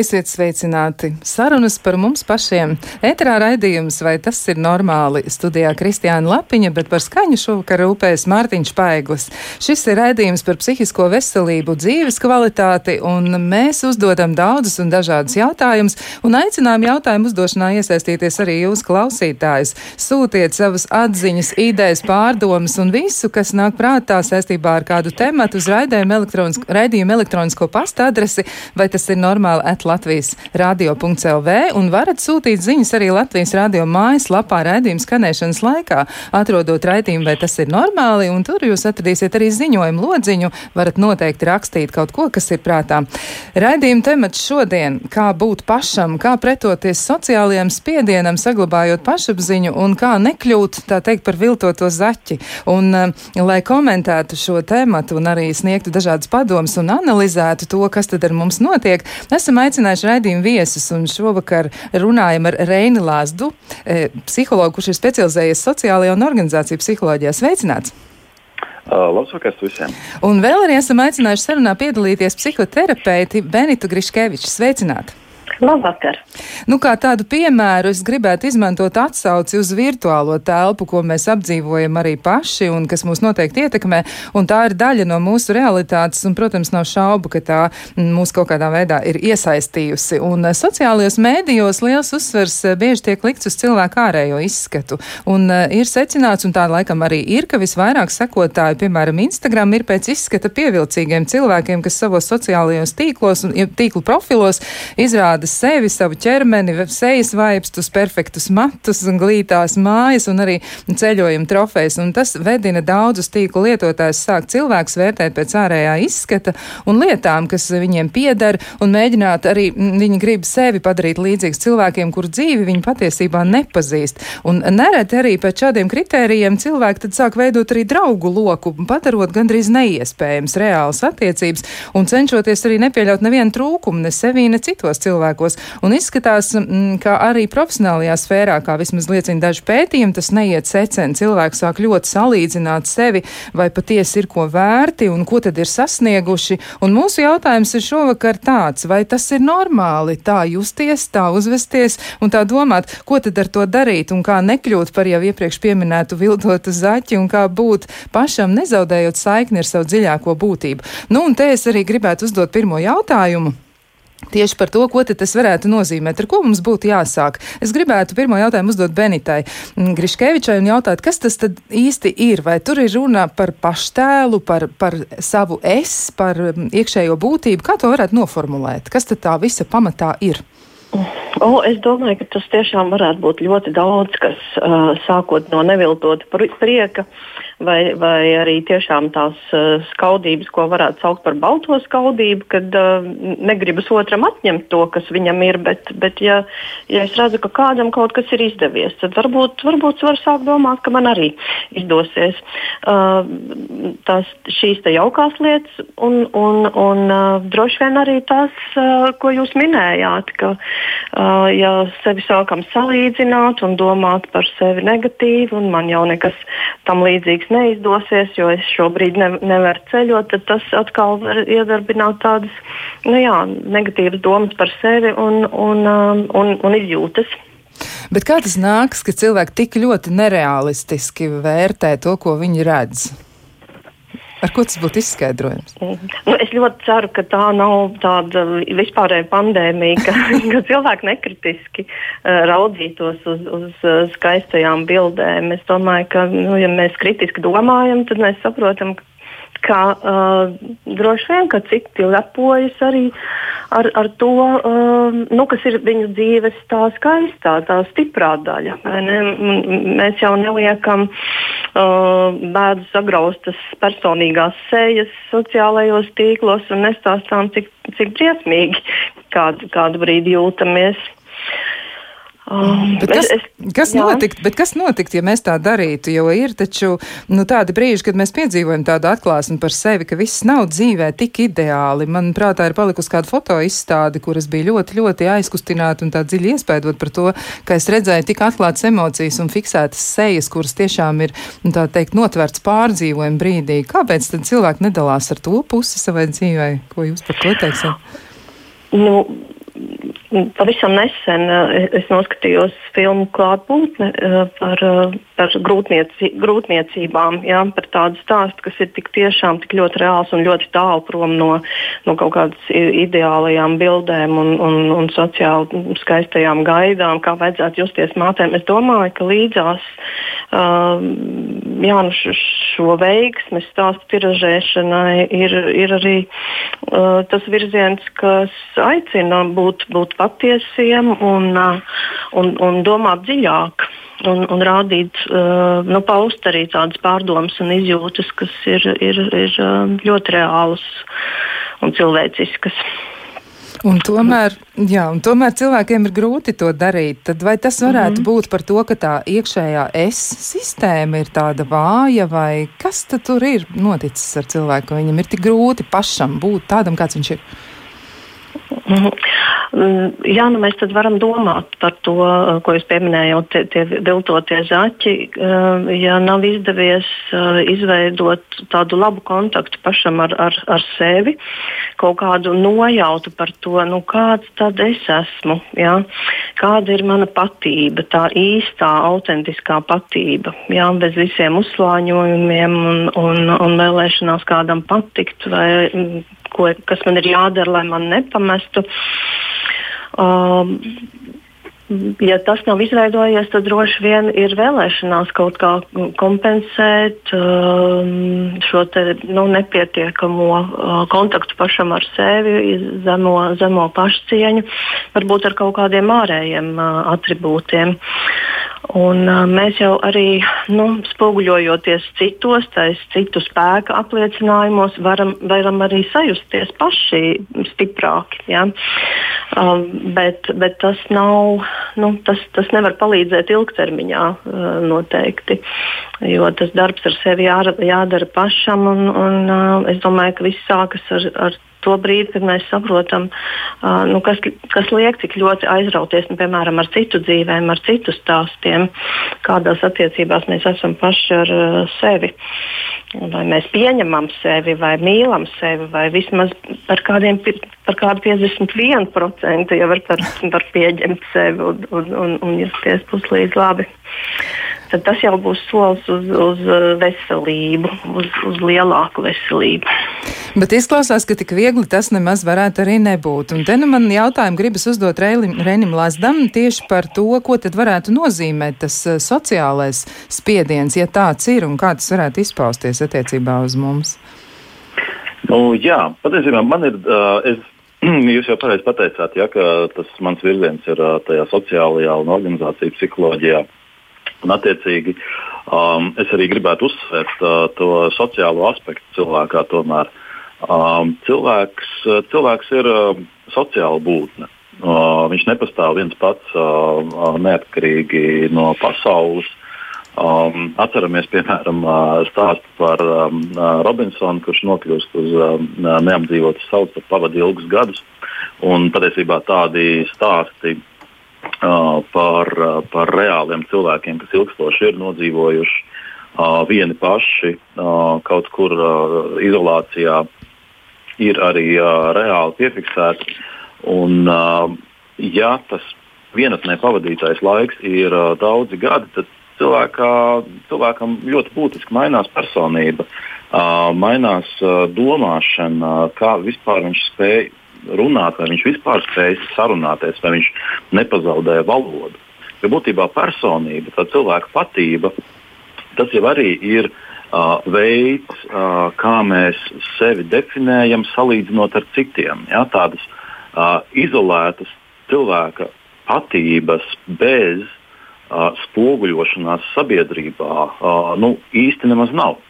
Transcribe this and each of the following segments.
Esiet sveicināti! Sarunas par mums pašiem. Eterā raidījums, vai tas ir normāli? Studijā Kristiāna Lapiņa, bet par skaņu šovakar rūpējas Mārtiņš Paiglis. Šis ir raidījums par psihisko veselību, dzīves kvalitāti, un mēs uzdodam daudzus un dažādus jautājumus, un aicinām jautājumu uzdošanā iesaistīties arī jūs klausītājus. Sūtiet savas atziņas, idejas, pārdomas un visu, kas nāk prātā saistībā ar kādu tematu uz raidījumu elektronisko, raidījumu elektronisko pasta adresi, vai tas ir normāli at Latvijas radio.lv un varat sūtīt ziņas arī Latvijas radio mājaslapā raidījuma skanēšanas laikā, atrodot raidījumu, vai tas ir normāli, un tur jūs atradīsiet arī ziņojumu lodziņu, varat noteikti rakstīt kaut ko, kas ir prātā. Raidījuma temats šodien - kā būt pašam, kā pretoties sociālajiem spiedienam, saglabājot pašapziņu un kā nekļūt, tā teikt, par viltoto zaķi. Un, uh, lai komentētu šo tematu un arī sniegtu dažādas padomas un analizētu to, kas tad ar mums notiek, esam aicināti aicinājuši raidījumu viesus, un šovakar runājam ar Reini Lāzdu, e, psihologu, kurš ir specializējies sociālajā un organizāciju psiholoģijā. Sveicināts! Uh, labs vakars visiem! Un vēl arī esam aicinājuši sarunā piedalīties psihoterapeiti Benitu Griškeviču. Sveicināti! Labvakar! Nu, kā tādu piemēru es gribētu izmantot atsauci uz virtuālo telpu, ko mēs apdzīvojam arī paši un kas mūs noteikti ietekmē, un tā ir daļa no mūsu realitātes, un, protams, nav šaubu, ka tā mūs kaut kādā veidā ir iesaistījusi. Un eh, sociālajos mēdījos liels uzsvers eh, bieži tiek likts uz cilvēku ārējo izskatu, un uh, ir secināts, un tā laikam arī ir, ka visvairāk sekotāju, piemēram, Instagram ir pēc izskata pievilcīgiem cilvēkiem, kas savos sociālajos tīklos un tīklu profilos izrāda sevi, savu ķermeni, sejas vaipstus, perfektus matus, glītās mājas un arī ceļojuma trofejas. Un tas vedina daudzus tīklu lietotājus sākt cilvēks vērtēt pēc ārējā izskata un lietām, kas viņiem pieder, un mēģināt arī viņi grib sevi padarīt līdzīgs cilvēkiem, kur dzīvi viņi patiesībā nepazīst. Un nereti arī pēc šādiem kritērijiem cilvēki tad sāk veidot arī draugu loku, padarot gandrīz neiespējams reāls attiecības un cenšoties arī nepieļaut nevienu trūkumu ne sevī, ne citos cilvēkos. Un izskatās, mm, ka arī profesionālajā sfērā, kā vismaz liecina daži pētījumi, tas neiet secen. Cilvēki sāk ļoti salīdzināt sevi, vai patiesi ir ko vērti un ko tad ir sasnieguši. Un mūsu jautājums ir šovakar tāds, vai tas ir normāli tā justies, tā uzvesties un tā domāt, ko tad ar to darīt un kā nekļūt par jau iepriekš pieminētu viltotu zaķi un kā būt pašam nezaudējot saikni ar savu dziļāko būtību. Nu, un te es arī gribētu uzdot pirmo jautājumu. Tieši par to, ko tas varētu nozīmēt, ar ko mums būtu jāsāk. Es gribētu pirmo jautājumu uzdot Benitai mm, Griškevičai un jautāt, kas tas īsti ir? Vai tur ir runa par paštēlu, par, par savu es, par mm, iekšējo būtību? Kā to varētu noformulēt? Kas tad tā visa pamatā ir? O, es domāju, ka tas tiešām varētu būt ļoti daudz, kas uh, sākot no neviltota prieka, vai, vai arī tiešām tās uh, skaudības, ko varētu saukt par balto skaudību, kad uh, negribas otram atņemt to, kas viņam ir. Bet, bet ja, ja es redzu, ka kādam kaut kas ir izdevies, tad varbūt, varbūt var sākt domāt, ka man arī izdosies. Uh, tās, šīs jaukās lietas, un, un, un uh, droši vien arī tās, uh, ko jūs minējāt. Ka, uh, ja sevi sākam salīdzināt un domāt par sevi negatīvi, un man jau nekas tam līdzīgs neizdosies, jo es šobrīd ne, nevaru ceļot, tad tas atkal var iedarbināt tādas nu jā, negatīvas domas par sevi un, un, un, un izjūtas. Bet kā tas nāks, ka cilvēki tik ļoti nereālistiski vērtē to, ko viņi redz? Ar ko tas būtu izskaidrojams? Nu, es ļoti ceru, ka tā nav tāda vispārēja pandēmija, ka, ka cilvēki nekritiski uh, raudzītos uz, uz uh, skaistajām bildēm. Es domāju, ka, nu, ja mēs kritiski domājam, tad mēs saprotam, ka ka uh, droši vien, ka citi lepojas arī ar, ar to, uh, nu, kas ir viņu dzīves tā skaistā, tā stiprā daļa. Mēs jau neliekam uh, bēdu sagraustas personīgās sejas sociālajos tīklos un nestāstām, cik, cik briesmīgi kādu, kādu brīdi jūtamies. Um, bet kas, es, kas, notikt, bet kas notikt, ja mēs tā darītu? Jo ir taču nu, tādi brīži, kad mēs piedzīvojam tādu atklāsmi par sevi, ka viss nav dzīvē tik ideāli. Man prātā ir palikusi kāda foto izstāde, kuras bija ļoti, ļoti aizkustināta un tā dziļi iespējot par to, ka es redzēju tik atklātas emocijas un fiksētas sejas, kuras tiešām ir, nu, tā teikt, notverts pārdzīvojuma brīdī. Kāpēc tad cilvēki nedalās ar to pusi savai dzīvē? Ko jūs par to teiksiet? Nu, Pavisam nesen eh, es noskatījos filmu klātbūtne eh, par, eh, par grūtnieci, grūtniecībām, jā, par tādu stāstu, kas ir tik tiešām tik ļoti reāls un ļoti tālu prom no, no kaut kādas ideālajām bildēm un, un, un sociāli skaistajām gaidām, kā vajadzētu justies mātēm. Es domāju, ka līdzās jā, nu šo veiksmes stāstu tiražēšanai ir, ir arī tas virziens, kas aicina būt, būt patiesiem un, un, un domāt dziļāk. Un, un rādīt, uh, nu, paust arī tādas pārdomas un izjūtas, kas ir, ir, ir ļoti reālas un cilvēciskas. Un tomēr, jā, un tomēr cilvēkiem ir grūti to darīt. Tad vai tas varētu mm -hmm. būt par to, ka tā iekšējā es sistēma ir tāda vāja, vai kas tur ir noticis ar cilvēku, ka viņam ir tik grūti pašam būt tādam, kāds viņš ir? Mhm. Mm, jā, nu mēs tad varam domāt par to, eh, ko jūs pieminējāt, tie, tie viltotie zaķi. Eh, ja nav izdevies eh, izveidot tādu labu kontaktu pašam ar, ar, ar sevi, kaut kādu nojautu par to, nu, kāds tad es esmu, jā? kāda ir mana patība, tā īstā, autentiskā patība, jā? bez visiem uzslāņojumiem un, un, un vēlēšanās kādam patikt vai mm, ko, kas man ir jādara, lai man nepamestu. Um, ja tas nav izveidojies, tad droši vien ir vēlēšanās kaut kā kompensēt um, šo te, nu, nepietiekamo uh, kontaktu pašam ar sevi, zemo, zemo pašcieņu, varbūt ar kaut kādiem ārējiem uh, attribūtiem. Un, uh, mēs jau arī nu, spoguļojoties citos, tais citu spēku apliecinājumos, varam, varam arī sajusties paši stiprāki. Ja? Um, bet, bet tas, nav, nu, tas, tas nevar palīdzēt ilgtermiņā uh, noteikti, jo tas darbs ar sevi jā, jādara pašam. Un, un, uh, es domāju, ka viss sākas ar, ar to brīdi, kad mēs saprotam, uh, nu, kas, kas liek tik ļoti aizrauties nu, piemēram ar citu dzīvēm, ar citu stāstiem, kādās attiecībās mēs esam paši ar uh, sevi. Vai mēs pieņemam sevi, vai mīlam sevi, vai vismaz par, kādiem, par kādu 51% jau var par, par pieņemt sevi un, un, un, un justies puslīdz labi tad tas jau būs solis uz, uz veselību, uz, uz lielāku veselību. Bet izklausās, ka tik viegli tas nemaz varētu arī nebūt. Un te nu man jautājumu gribas uzdot Reilim, Renim Lazdam tieši par to, ko tad varētu nozīmēt tas eh, sociālais spiediens, ja tāds ir un kā tas varētu izpausties attiecībā uz mums. Nu, jā, patiesībā man ir. Uh, es Jūs jau pareizi pateicāt, ja, ka tas mans virziens ir uh, tajā sociālajā un organizāciju psiholoģijā. Un, attiecīgi, um, es arī gribētu uzsvērt uh, to sociālo aspektu cilvēkā. Tomēr Um, cilvēks, cilvēks ir uh, sociāla būtne. Uh, viņš nepastāv viens pats uh, uh neatkarīgi no pasaules. Um, atceramies, piemēram, uh, stāstu par um, uh, Robinsonu, kurš nokļūst uz um, neapdzīvotas saules, tad pavadīja ilgus gadus. Un patiesībā tādi stāsti uh, par, uh, par reāliem cilvēkiem, kas ilgstoši ir nodzīvojuši uh, vieni paši uh, kaut kur uh, izolācijā, ir arī uh, reāli piefiksēti. Un, uh, ja tas vienatnē pavadītais laiks ir uh, daudzi gadi, tad cilvēkā, cilvēkam ļoti būtiski mainās personība, uh, mainās uh, domāšana, kā vispār viņš spēj runāt, vai viņš vispār spēj sarunāties, vai viņš nepazaudē valodu. Jo būtībā personība, tā cilvēka patība, tas jau arī ir uh, uh, veids, uh, kā mēs sevi definējam, salīdzinot ar citiem. Ja? Tādas uh, izolētas cilvēka patības bez uh, spoguļošanās sabiedrībā uh, nu, īsti nemaz nav.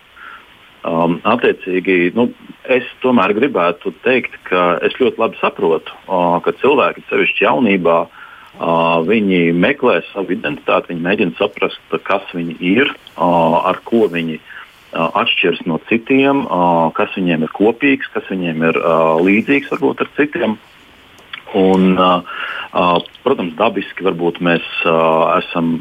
Um, attiecīgi, nu, es tomēr gribētu teikt, ka es ļoti labi saprotu, uh, ka cilvēki sevišķi jaunībā Uh, viņi meklē savu identitāti, viņi mēģina saprast, kas viņi ir, uh, ar ko viņi uh, atšķiras no citiem, uh, kas viņiem ir kopīgs, kas viņiem ir uh, līdzīgs varbūt ar citiem. Un, uh, uh, protams, dabiski varbūt mēs uh, esam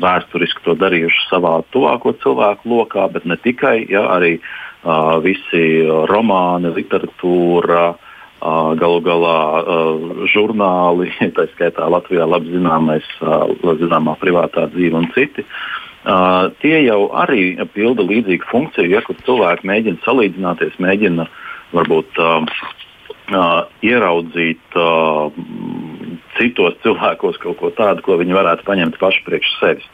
vēsturiski to darījuši savā tuvāko cilvēku lokā, bet ne tikai. Ja, arī uh, visi romāni, literatūra, uh, galu galā žurnāli, tā skaitā Latvijā labi zināmais, zināmā privātā dzīve un citi. Uh, tie jau arī pilda līdzīgu funkciju, ja kur cilvēki mēģina salīdzināties, mēģina varbūt uh, uh, ieraudzīt uh, citos cilvēkos kaut ko tādu, ko viņi varētu paņemt paši priekš sevis.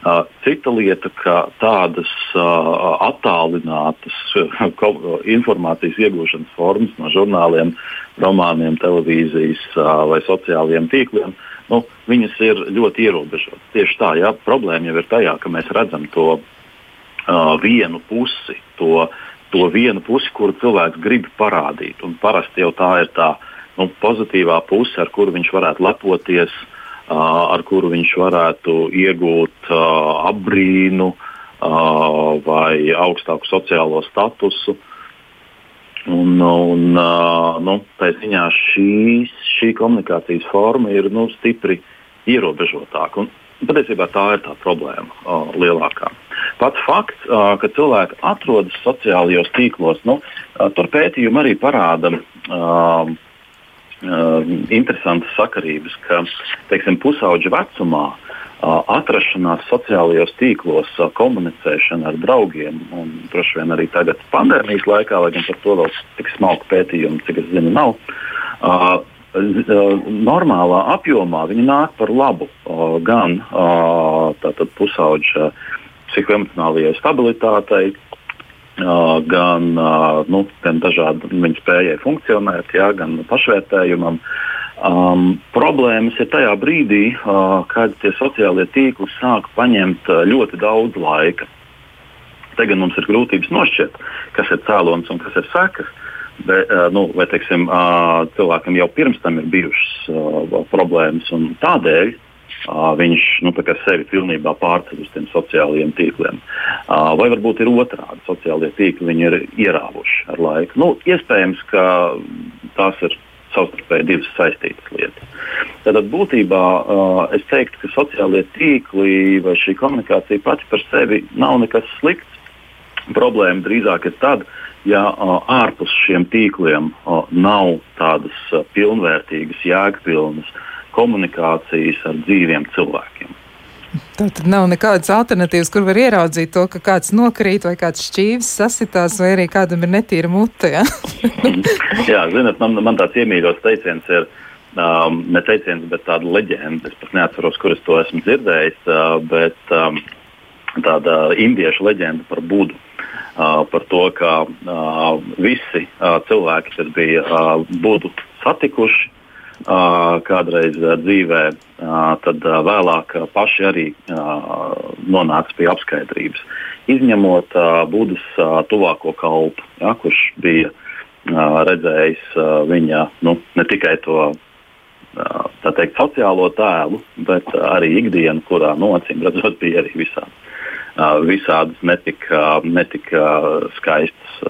Uh, cita lieta, ka tādas uh, attālinātas uh, informācijas iegūšanas formas no žurnāliem, romāniem, televīzijas uh, vai sociālajiem tīkliem, nu, viņas ir ļoti ierobežotas. Tieši tā, jā, problēma jau ir tajā, ka mēs redzam to uh, vienu pusi, to, to vienu pusi, kuru cilvēks grib parādīt. Un parasti jau tā ir tā nu, pozitīvā puse, ar kuru viņš varētu lepoties. Uh, ar kuru viņš varētu iegūt apbrīnu vai augstāku sociālo statusu. Un, un, nu, tā ziņā šīs, šī komunikācijas forma ir nu, stipri ierobežotāka. Patiesībā tā ir tā problēma uh, lielākā. Pats fakts, uh, ka cilvēki atrodas sociālajos tīklos, nu, uh, tur pētījumi arī parāda uh, interesantas sakarības, ka teiksim, pusauģa vecumā uh, atrašanās sociālajos tīklos, komunicēšana ar draugiem, un droši vien arī tagad pandēmijas laikā, lai gan par to vēl tik smalku pētījumu, cik es zinu, nav. Uh, normālā apjomā viņi nāk par labu uh, gan uh, pusauģa psihoemocionālajai stabilitātei, gan, nu, gan dažādi viņa spējai funkcionēt, jā, gan pašvērtējumam. Um, problēmas ir tajā brīdī, uh, kad tie sociālie tīkli sāk paņemt ļoti daudz laika. Tagad mums ir grūtības nošķirt, kas ir cēlonis un kas ir sekas. Be, uh, nu, vai teiksim, uh, cilvēkam jau pirms tam ir bijušas uh, problēmas, un tādēļ viņš nu, sevi pilnībā pārceļ uz tiem sociālajiem tīkliem. Vai varbūt ir otrādi, sociālie tīkli viņi ir ierāvuši ar laiku. Nu, iespējams, ka tās ir savstarpēji divas saistītas lietas. Tātad būtībā uh, es teiktu, ka sociālie tīkli vai šī komunikācija pati par sevi nav nekas slikts. Problēma drīzāk ir tad, ja uh, ārpus šiem tīkliem uh, nav tādas uh, pilnvērtīgas, jēgpilnas komunikācijas ar dzīviem cilvēkiem. Tā tad nav nekādas alternatīvas, kur var ieraudzīt to, ka kāds nokrīt vai kāds šķīvis sasitās, vai arī kādam ir netīra mute. Ja? Jā, zinot, man, man tāds iemīļots teiciens ir. Um, ne teiciens, bet tāda leģenda. Es pat neatceros, kur es to esmu dzirdējis. Uh, bet um, tāda indiešu leģenda par Budu. Uh, par to, ka uh, visi uh, cilvēki, kas bija uh, Budu satikuši, kādreiz dzīvē, tad vēlāk paši arī nonāca pie apskaidrības. Izņemot Budas tuvāko kalpu, ja, kurš bija redzējis viņa nu, ne tikai to teikt, sociālo tēlu, bet arī ikdienu, kurā no acīm redzot, bija arī visādi, visādas netika, netika skaistas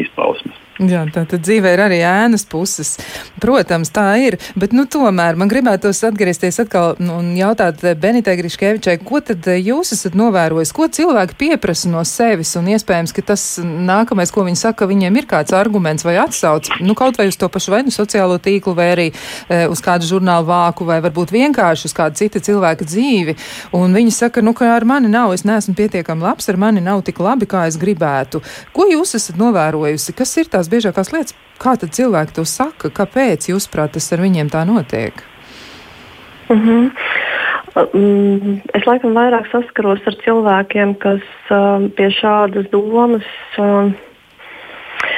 izpausmes. Jā, tā tad dzīvē ir arī ēnas puses. Protams, tā ir, bet nu tomēr man gribētos atgriezties atkal un jautāt Benitai Griškevičai, ko tad jūs esat novērojis, ko cilvēki pieprasa no sevis un iespējams, ka tas nākamais, ko viņi saka, viņiem ir kāds arguments vai atsauc, nu kaut vai uz to pašu vai nu sociālo tīklu vai arī e, uz kādu žurnālu vāku vai varbūt vienkārši uz kādu citu cilvēku dzīvi. Un viņi saka, nu ka ar mani nav, es neesmu pietiekami labs, ar mani nav tik labi, kā es gribētu. Ko jūs esat novērojusi? Kas ir tās tās biežākās lietas. Kā tad cilvēki to saka? Kāpēc, jūsuprāt, tas ar viņiem tā notiek? Mm -hmm. Es laikam vairāk saskaros ar cilvēkiem, kas uh, pie šādas domas uh,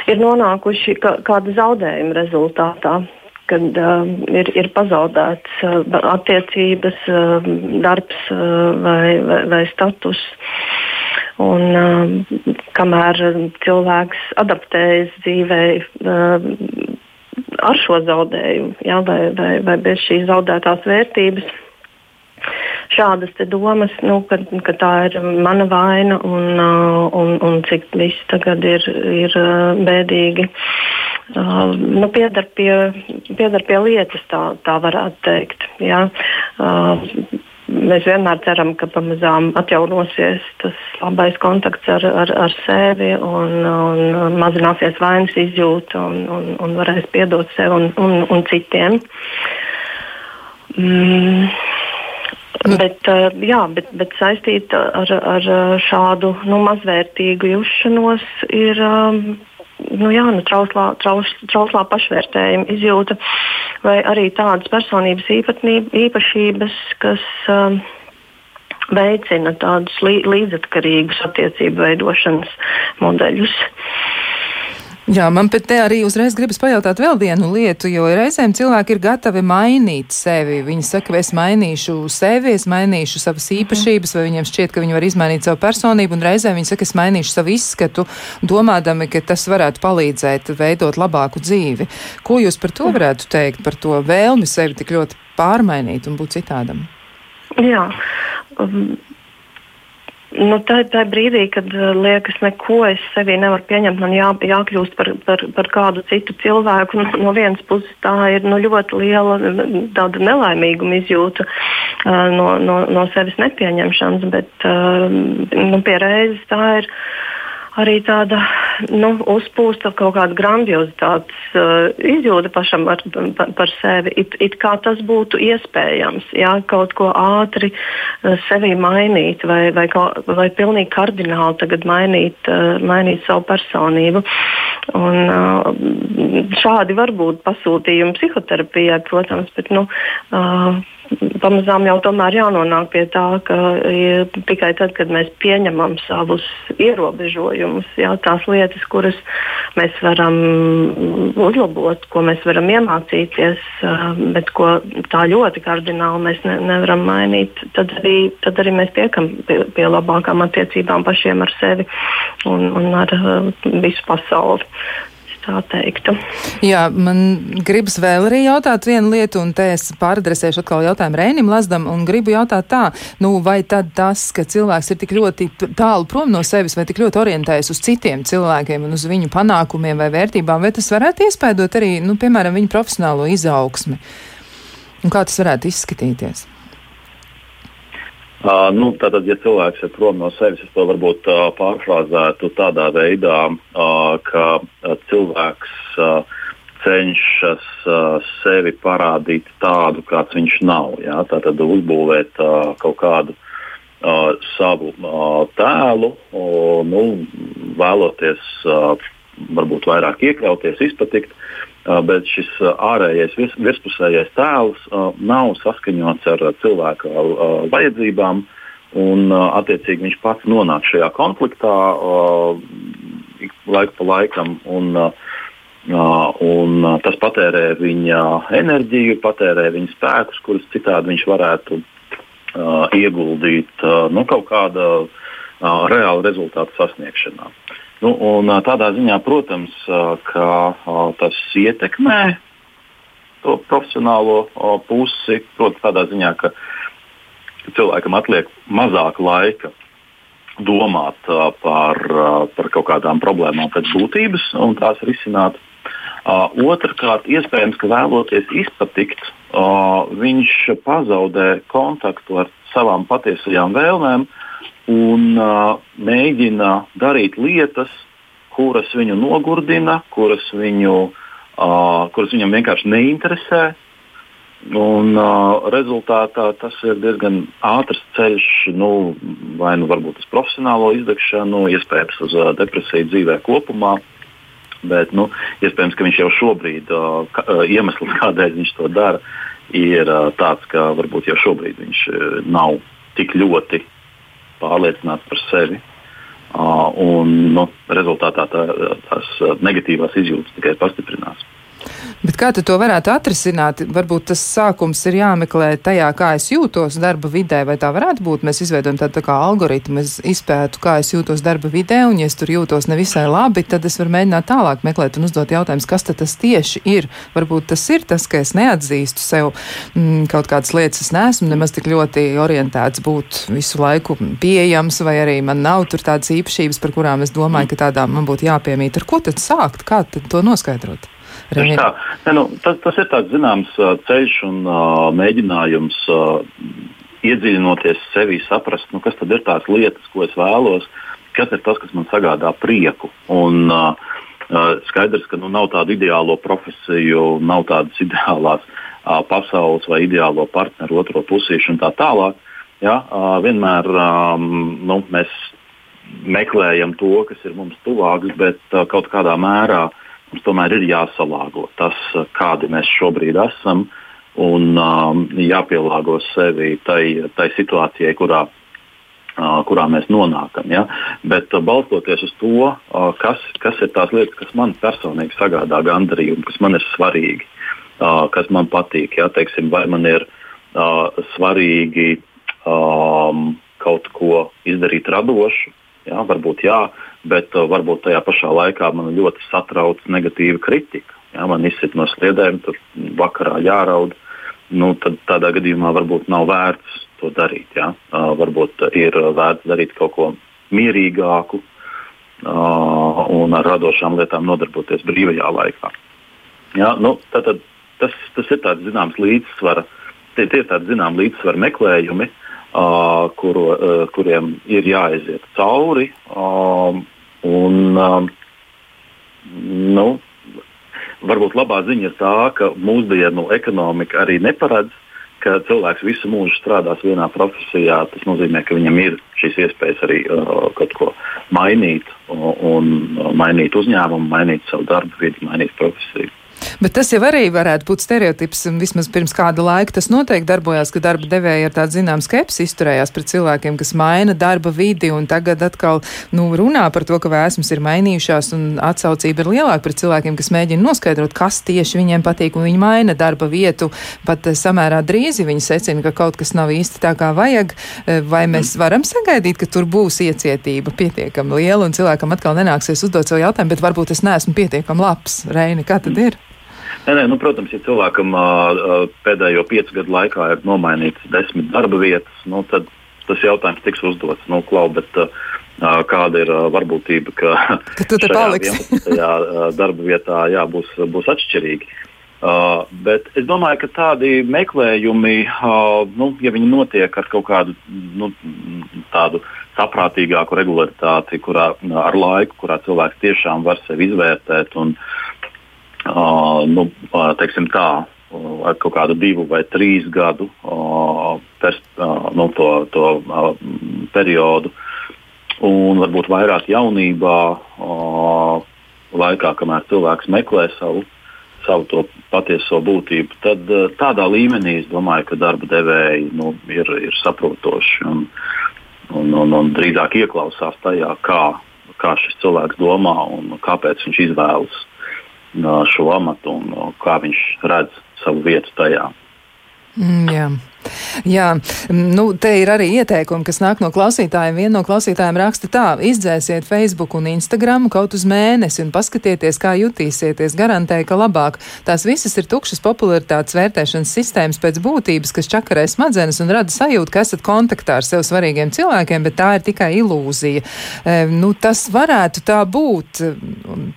ir nonākuši kāda zaudējuma rezultātā kad uh, ir, ir pazaudēts uh, attiecības, uh, darbs uh, vai, vai, vai status. Un, uh, kamēr cilvēks adaptējas dzīvē, uh, ar šo zaudējumu, jā, vai, vai, vai bez šīs zaudētās vērtības šādas domas, nu, ka, ka tā ir mana vaina un, uh, un, un cik viss tagad ir, ir uh, bēdīgi. Uh, nu, piedar, pie, piedar pie lietas, tā, tā varētu teikt. Ja? Uh, mēs vienmēr ceram, ka pamazām atjaunosies tas labais kontakts ar, ar, ar sevi un, un mazināsies vainas izjūta un, un, un varēs piedot sev un, un, un citiem. Mm. Nu. Bet, eh, jā, bet, bet saistīta ar, ar šādu nu, mazvērtīgu jušanos ir um, nu, jā, nu, trauslā, traus, trauslā pašvērtējuma izjūta vai arī tādas personības īpašības, kas um, veicina tādus līdzatkarīgus attiecību veidošanas modeļus. Jā, man pēc te arī uzreiz gribas pajautāt vēl vienu lietu, jo reizēm cilvēki ir gatavi mainīt sevi. Viņi saka, es mainīšu sevi, es mainīšu savas īpašības, vai viņiem šķiet, ka viņi var izmainīt savu personību, un reizēm viņi saka, es mainīšu savu izskatu, domādami, ka tas varētu palīdzēt veidot labāku dzīvi. Ko jūs par to varētu teikt, par to vēlmi sevi tik ļoti pārmainīt un būt citādam? Jā. Um, Nu, tā ir tā brīdī, kad uh, liekas, neko es sevī nevaru pieņemt. Man jā, jākļūst par, par, par kādu citu cilvēku. Nu, no vienas puses, tā ir nu, ļoti liela nelaimīguma izjūta uh, no, no, no sevis nepieņemšanas, bet uh, nu, pie reizes tā ir arī tāda nu, uzpūsta kaut kāda grandiozitātes uh, izjūta pašam ar, par, par sevi. It, it kā tas būtu iespējams, jā, kaut ko ātri uh, sevi mainīt vai, vai, kaut, vai pilnīgi kardināli mainīt, uh, mainīt savu personību. Un, uh, šādi var būt pasūtījumi psihoterapijai, protams, bet nu, uh, pamazām jau tomēr jānonāk pie tā, ka tikai tad, kad mēs pieņemam savus ierobežojumus, jā, tās lietas, kuras mēs varam uzlabot, ko mēs varam iemācīties, bet ko tā ļoti kardināli mēs ne, nevaram mainīt, tad arī, tad arī mēs tiekam pie, pie labākām attiecībām pašiem ar sevi un, un ar visu pasauli tā teiktu. Jā, man gribas vēl arī jautāt vienu lietu, un te es pāradresēšu atkal jautājumu Rēnim Lazdam, un gribu jautāt tā, nu vai tad tas, ka cilvēks ir tik ļoti tālu prom no sevis, vai tik ļoti orientējas uz citiem cilvēkiem un uz viņu panākumiem vai vērtībām, vai tas varētu iespēdot arī, nu, piemēram, viņu profesionālo izaugsmi? Un kā tas varētu izskatīties? Uh, nu, tātad, ja cilvēks ir prom no sevis, es to varbūt uh, pārfrāzētu tādā veidā, uh, ka uh, cilvēks uh, cenšas uh, sevi parādīt tādu, kāds viņš nav. Ja? Tātad uzbūvēt uh, kaut kādu uh, savu uh, tēlu, uh, nu, vēloties uh, varbūt vairāk iekļauties, izpatikt. Uh, bet šis ārējais virspusējais tēls nav saskaņots ar cilvēka vajadzībām. Un, attiecīgi, viņš pats nonāk šajā konfliktā laiku pa laikam. Un, un tas patērē viņa enerģiju, patērē viņa spēkus, kurus citādi viņš varētu ieguldīt nu, kaut kāda reāla rezultāta sasniegšanā. Nu, un, tādā ziņā, protams, ka tas ietekmē to profesionālo pusi. Protams, tādā ziņā, ka cilvēkam atliek mazāk laika domāt par, par kaut kādām problēmām pēc būtības un tās risināt. Otrakārt, iespējams, ka vēloties izpatikt, viņš pazaudē kontaktu ar savām patiesajām vēlmēm, un uh, mēģina darīt lietas, kuras viņu nogurdina, kuras, viņu, uh, kuras viņam vienkārši neinteresē. Un, uh, rezultātā tas ir diezgan ātrs ceļš, nu, vai nu varbūt uz profesionālo izdegšanu, iespējams uz uh, depresiju dzīvē kopumā. Bet nu, iespējams, ka viņš jau šobrīd, uh, ka, uh, iemesls, kādēļ viņš to dara, ir uh, tāds, ka varbūt jau šobrīd viņš uh, nav tik ļoti pārliecināts par sevi. Uh, un nu, rezultātā tā, tās negatīvās izjūtas tikai pastiprinās. Bet kā tu to varētu atrisināt? Varbūt tas sākums ir jāmeklē tajā, kā es jūtos darba vidē, vai tā varētu būt. Mēs izveidojam tādu tā kā algoritmu, es izpētu, kā es jūtos darba vidē, un ja es tur jūtos nevisai labi, tad es varu mēģināt tālāk meklēt un uzdot jautājumus, kas tad tas tieši ir. Varbūt tas ir tas, ka es neatzīstu sev mm, kaut kādas lietas, es neesmu nemaz tik ļoti orientēts būt visu laiku pieejams, vai arī man nav tur tādas īpašības, par kurām es domāju, ka tādām man būtu jāpiemīt. Ar ko tad sākt? Kā tad to noskaidrot? Tā, ne, nu, tas, tas ir tāds zināms ceļš un uh, mēģinājums uh, iedziļinoties sevi, saprast, nu, kas tad ir tās lietas, ko es vēlos, kas ir tas, kas man sagādā prieku. Un, uh, skaidrs, ka nu, nav tādu ideālo profesiju, nav tādas ideālās uh, pasaules vai ideālo partneru, otro pusīšu un tā tālāk. Ja, uh, vienmēr um, nu, mēs meklējam to, kas ir mums tuvāks, bet uh, kaut kādā mērā uh, Mums tomēr ir jāsalāgo tas, kādi mēs šobrīd esam, un um, jāpielāgo sevi tai, tai situācijai, kurā, uh, kurā mēs nonākam. Ja? Bet uh, balstoties uz to, uh, kas, kas ir tās lietas, kas man personīgi sagādā gandarījumu, kas man ir svarīgi, kas man patīk, ja? Teiksim, vai man ir svarīgi um, kaut ko izdarīt radošu, ja? varbūt jā, bet uh, varbūt tajā pašā laikā man ļoti satrauc negatīva kritika. Ja, man izsit no sliedēm, tur vakarā jāraud. Nu, tad tādā gadījumā varbūt nav vērts to darīt. Ja. Uh, varbūt ir vērts darīt kaut ko mierīgāku uh, un ar radošām lietām nodarboties brīvajā laikā. Ja, nu, tad, tad, tas, tas ir tāds zināms līdzsvara, tie, tie ir tādi zinām līdzsvara meklējumi. Kuru, kuriem ir jāaiziet cauri. Un, nu, varbūt labā ziņa ir tā, ka mūsdienu ekonomika arī neparedz, ka cilvēks visu mūžu strādās vienā profesijā. Tas nozīmē, ka viņam ir šīs iespējas arī uh, kaut ko mainīt, un, un mainīt uzņēmumu, mainīt savu darbu vietu, mainīt profesiju. Bet tas jau arī varētu būt stereotips, vismaz pirms kāda laika tas noteikti darbojās, ka darba devēja ar tādu zinām skepsi izturējās pret cilvēkiem, kas maina darba vidi, un tagad atkal nu, runā par to, ka vēsmas ir mainījušās, un atsaucība ir lielāka pret cilvēkiem, kas mēģina noskaidrot, kas tieši viņiem patīk, un viņi maina darba vietu. Pat eh, samērā drīzi viņi secina, ka kaut kas nav īsti tā, kā vajag, eh, vai mēs varam sagaidīt, ka tur būs iecietība pietiekami liela, un cilvēkam atkal nenāksies uzdot savu jautājumu, bet varbūt es neesmu pietiekami labs. Reini, kā tad ir? Nē, nē, nu, protams, ja cilvēkam pēdējo piecu gadu laikā ir nomainīts desmit darba vietas, nu, tad tas jautājums tiks uzdots. Nu, klau, bet, kāda ir varbūtība, ka, ka tu te paliksi? uh, darba vietā jā, būs, būs atšķirīgi. Uh, bet es domāju, ka tādi meklējumi, uh, nu, ja viņi notiek ar kaut kādu nu, tādu saprātīgāku regularitāti, kurā ar laiku, kurā cilvēks tiešām var sevi izvērtēt un, nu, teiksim tā, ar kaut kādu divu vai trīs gadu uh, pers, uh, nu, to, to uh, periodu, un varbūt vairāk jaunībā, uh, laikā, kamēr cilvēks meklē savu, savu patieso būtību, tad uh, tādā līmenī es domāju, ka darba devēji nu, ir, ir saprotoši un, un, un, un drīzāk ieklausās tajā, kā, kā šis cilvēks domā un kāpēc viņš izvēlas šo amatu un kā viņš redz savu vietu tajā. Mm, jā. Jā, nu, te ir arī ieteikumi, kas nāk no klausītājiem. Viena no klausītājiem raksta tā: izdzēsiet Facebook un Instagram kaut uz mēnesi un paskatieties, kā jutīsieties. Garantēju, ka labāk. Tās visas ir tukšas popularitātes vērtēšanas sistēmas pēc būtības, kas čakarē smadzenes un rada sajūtu, ka esat kontaktā ar sev svarīgiem cilvēkiem, bet tā ir tikai ilūzija. E, nu, tas varētu tā būt.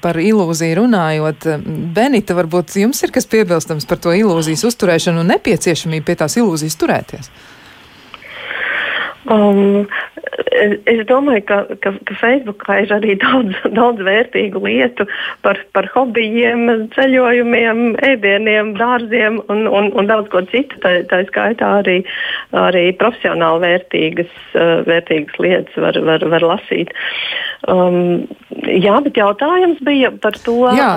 Par ilūziju runājot, Benita, varbūt jums ir kas piebilstams par to ilūzijas uzturēšanu un nepieciešamību pie tās ilūzijas turēties? Um, es domāju, ka, ka, ka Facebookā ir arī daudz, daudz vērtīgu lietu par, par hobijiem, ceļojumiem, ēdieniem, dārziem un, un, un daudz ko citu. Tā, tā skaitā arī, arī profesionāli vērtīgas, uh, vērtīgas lietas var, var, var lasīt. Um, jā, bet jautājums bija par to, jā.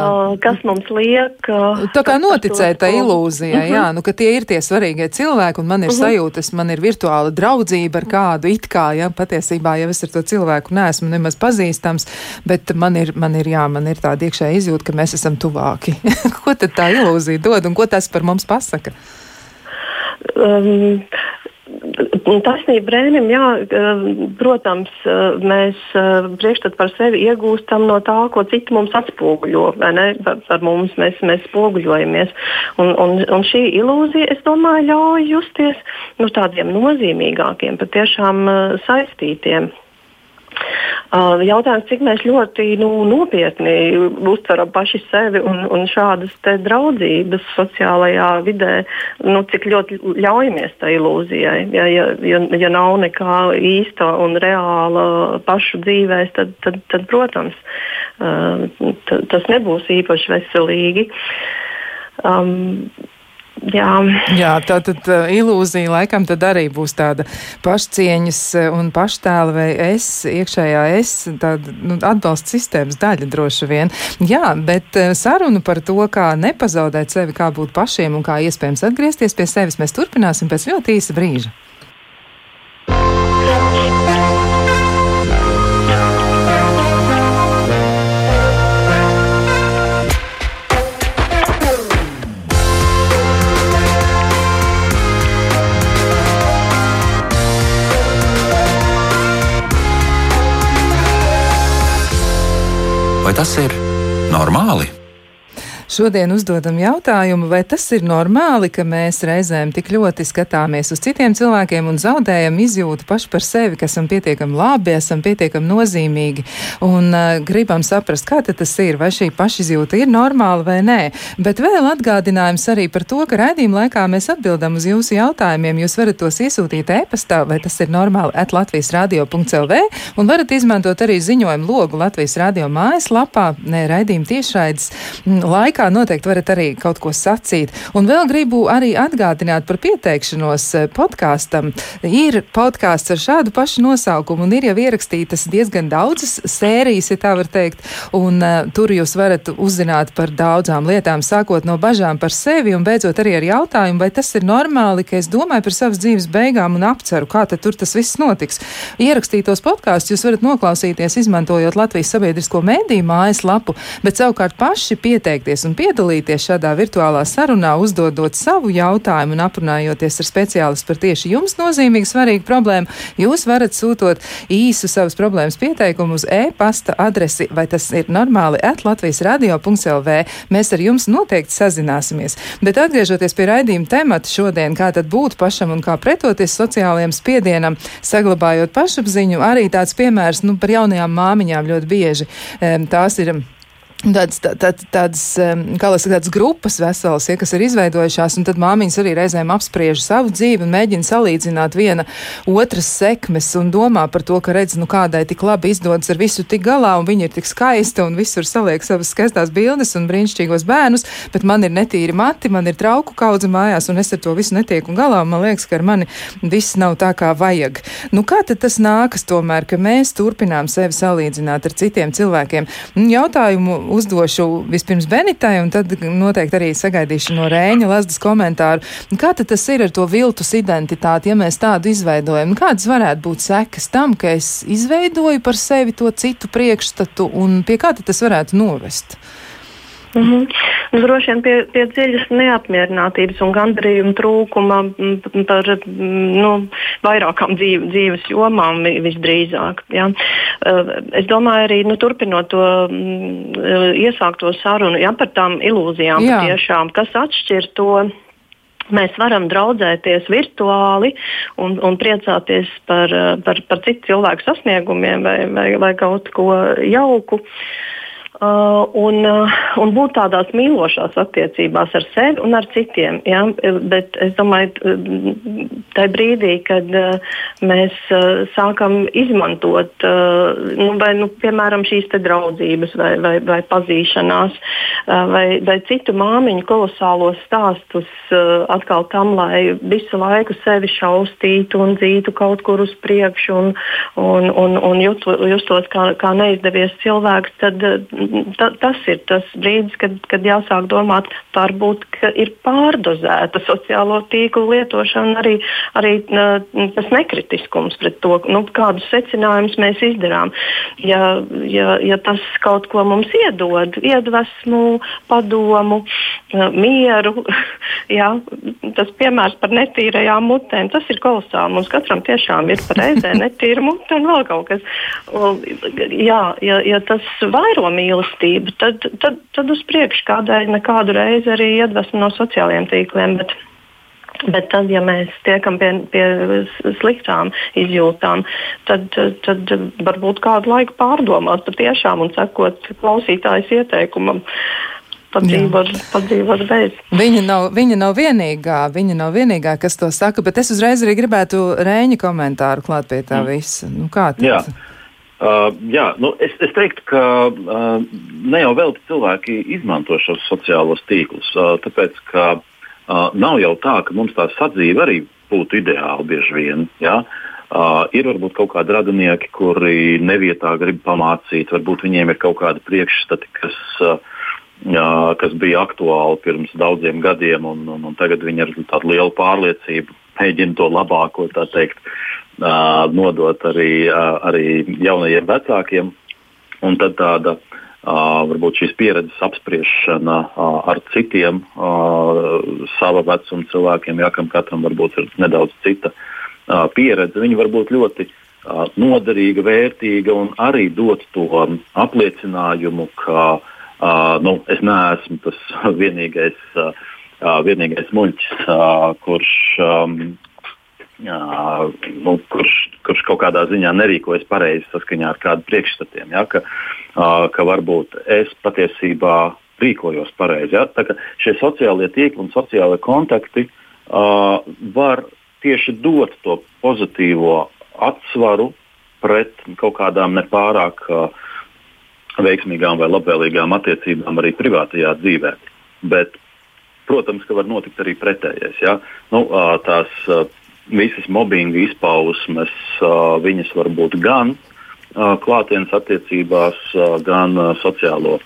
kas mums liek. Tā kā noticēt tā ilūzijai, uh -huh. jā, nu, ka tie ir tie svarīgie cilvēki un man ir uh mhm. -huh. sajūtas, man ir virtuāla draudzība ar kādu it kā, ja patiesībā jau es ar to cilvēku neesmu nemaz pazīstams, bet man ir, man ir, jā, man ir tāda iekšēja izjūta, ka mēs esam tuvāki. ko tad tā ilūzija dod un ko tas par mums pasaka? Um, Taisnība brēnim, jā, protams, mēs priekšstatu par sevi iegūstam no tā, ko citi mums atspoguļo? Par, par mums mēs, mēs spoguļojamies. Un, un, un šī ilūzija, es domāju, ļauj justies nu, tādiem nozīmīgākiem, patiešām saistītiem. Uh, jautājums, cik mēs ļoti nu, nopietni uztveram paši sevi un, un šādas draudzības sociālajā vidē, nu, cik ļoti ļaujamies tai ilūzijai. Ja, ja, ja, ja nav nekā īsta un reāla pašu dzīvēs, tad, tad, tad protams, uh, tas nebūs īpaši veselīgi. Um, Jā, Jā tā tad ilūzija laikam tad arī būs tāda pašcieņas uh, un paštēla vai es, iekšējā es, tāda nu, atbalsta sistēmas daļa droši vien. Jā, bet uh, sarunu par to, kā nepazaudēt sevi, kā būt pašiem un kā iespējams atgriezties pie sevis, mēs turpināsim pēc ļoti īsa brīža. Vai tas ir normāli? Šodien uzdodam jautājumu, vai tas ir normāli, ka mēs reizēm tik ļoti skatāmies uz citiem cilvēkiem un zaudējam izjūtu paši par sevi, ka esam pietiekami labi, esam pietiekami nozīmīgi un uh, gribam saprast, kā tas ir, vai šī pašizjūta ir normāla vai nē. Bet vēl atgādinājums arī par to, ka raidījuma laikā mēs atbildam uz jūsu jautājumiem. Jūs varat tos iesūtīt e-pastā, vai tas ir normāli at Latvijas radio.lv un varat izmantot arī ziņojumu logu Latvijas radio mājaslapā, ne raidījuma tiešraides laikā laikā noteikti varat arī kaut ko sacīt. Un vēl gribu arī atgādināt par pieteikšanos eh, podkāstam. Ir podkāsts ar šādu pašu nosaukumu un ir jau ierakstītas diezgan daudzas sērijas, ja tā var teikt. Un uh, tur jūs varat uzzināt par daudzām lietām, sākot no bažām par sevi un beidzot arī ar jautājumu, vai tas ir normāli, ka es domāju par savas dzīves beigām un apceru, kā tad tur tas viss notiks. Ierakstītos podkāstus jūs varat noklausīties, izmantojot Latvijas sabiedrisko mēdīju mājaslapu, bet savukārt paši pieteikties un piedalīties šādā virtuālā sarunā, uzdodot savu jautājumu un aprunājoties ar speciālistu par tieši jums nozīmīgu svarīgu problēmu, jūs varat sūtot īsu savas problēmas pieteikumu uz e-pasta adresi, vai tas ir normāli at Latvijas radio.lv. Mēs ar jums noteikti sazināsimies. Bet atgriežoties pie raidījuma temata šodien, kā tad būt pašam un kā pretoties sociālajiem spiedienam, saglabājot pašapziņu, arī tāds piemērs nu, par jaunajām māmiņām ļoti bieži. Tās ir Tādas, tā, tā, tādas, kā lai saka, tādas grupas veselas, ja, kas ir izveidojušās, un tad māmiņas arī reizēm apspriež savu dzīvi un mēģina salīdzināt viena otras sekmes un domā par to, ka redz, nu kādai tik labi izdodas ar visu tik galā, un viņa ir tik skaista un visur saliek savas skaistās bildes un brīnišķīgos bērnus, bet man ir netīri mati, man ir trauku kaudze mājās, un es ar to visu netieku galā, un man liekas, ka ar mani viss nav tā, kā vajag. Nu, kā tad tas nākas tomēr, ka mēs turpinām sevi salīdzināt ar citiem cilvēkiem? Jautājumu uzdošu vispirms Benitai, un tad noteikti arī sagaidīšu no Rēņa Lazdas komentāru. Kā tad tas ir ar to viltus identitāti, ja mēs tādu izveidojam? Kādas varētu būt sekas tam, ka es izveidoju par sevi to citu priekšstatu, un pie kā tas varētu novest? Mm -hmm. Droši vien pie, pie dziļas neapmierinātības un gandarījuma trūkuma par nu, vairākām dzīv, dzīves jomām visdrīzāk. Ja. Es domāju, arī nu, turpinot to iesākto sarunu ja, par tām ilūzijām, patiešām, kas atšķir to. Mēs varam draudzēties virtuāli un, un priecāties par, par, par citu cilvēku sasniegumiem vai, vai, vai kaut ko jauku. Uh, Uh, un, uh, un būt tādās mīlošās attiecībās ar sevi un ar citiem. Ja? Bet es domāju, tajā brīdī, kad uh, mēs uh, sākam izmantot, uh, nu, vai, nu, piemēram, šīs draudzības vai, vai, vai pazīšanās, uh, vai, vai citu māmiņu kolosālos stāstus atkal tam, lai visu laiku sevi šaustītu un dzītu kaut kur uz priekšu un, un, un, un jutu, justos kā, kā neizdevies cilvēks, tad ta, tas ir tas brīdis, kad, kad jāsāk domāt, varbūt ir pārdozēta sociālo tīklu lietošana, arī, arī tas nekritiskums pret to, nu, kādus secinājumus mēs izdarām. Ja, ja, ja tas kaut ko mums iedod, iedvesmu, padomu, mieru, jā, tas piemērs par netīrajām mutēm, tas ir kolosāli. Mums katram tiešām ir reizē netīra mute un vēl kaut kas. Jā, ja, ja tas vairo mīlestību, tad, tad, tad uz priekšu kādēļ nekādu reizi arī iedvesmu no sociālajiem tīkliem. Bet, Bet tad, ja mēs tiekam pie, pie sliktām izjūtām, tad, tad varbūt kādu laiku pārdomāt patiešām un sekot klausītājas ieteikumam. Padzīvot, padzīvot bez. Viņa nav, viņa nav vienīgā, viņa nav vienīgā, kas to saka, bet es uzreiz arī gribētu Rēņa komentāru klāt pie tā mm. visa. Nu, kā tad? Jā. Uh, jā, nu es, es teiktu, ka uh, ne jau vēl cilvēki izmanto šos sociālos tīklus, uh, tāpēc ka uh, nav jau tā, ka mums tā sadzīve arī būtu ideāla bieži vien. Ja? Uh, ir varbūt kaut kādi radinieki, kuri nevietā grib pamācīt, varbūt viņiem ir kaut kādi priekšstati, kas, uh, uh, kas bija aktuāli pirms daudziem gadiem, un, un, un tagad viņi ar tādu lielu pārliecību mēģina to labāko teikt, nodot arī, arī jaunajiem vecākiem. Un tad tāda varbūt šīs pieredzes apspriešana ar citiem sava vecuma cilvēkiem, ja kam katram varbūt ir nedaudz cita pieredze, viņi var būt ļoti noderīga, vērtīga un arī dot to apliecinājumu, ka nu, es neesmu tas vienīgais. Vienīgais muļķis, kurš, uh, nu, kurš, kurš kaut kādā ziņā nerīkojas pareizi saskaņā ar kādu priekšstatiem. Ja, ka, uh, ka varbūt es patiesībā rīkojos pareizi. Ja? Šie sociālie tīkli un sociālie kontakti uh, var tieši dot to pozitīvo atsvaru pret kaut kādām nepārāk uh, veiksmīgām vai labvēlīgām attiecībām arī privātajā dzīvē. Bet Protams, ka var notikt arī pretējais. Ja? Nu, tās visas mobbinga izpausmes, viņas var būt gan klātienes attiecībās, gan sociālo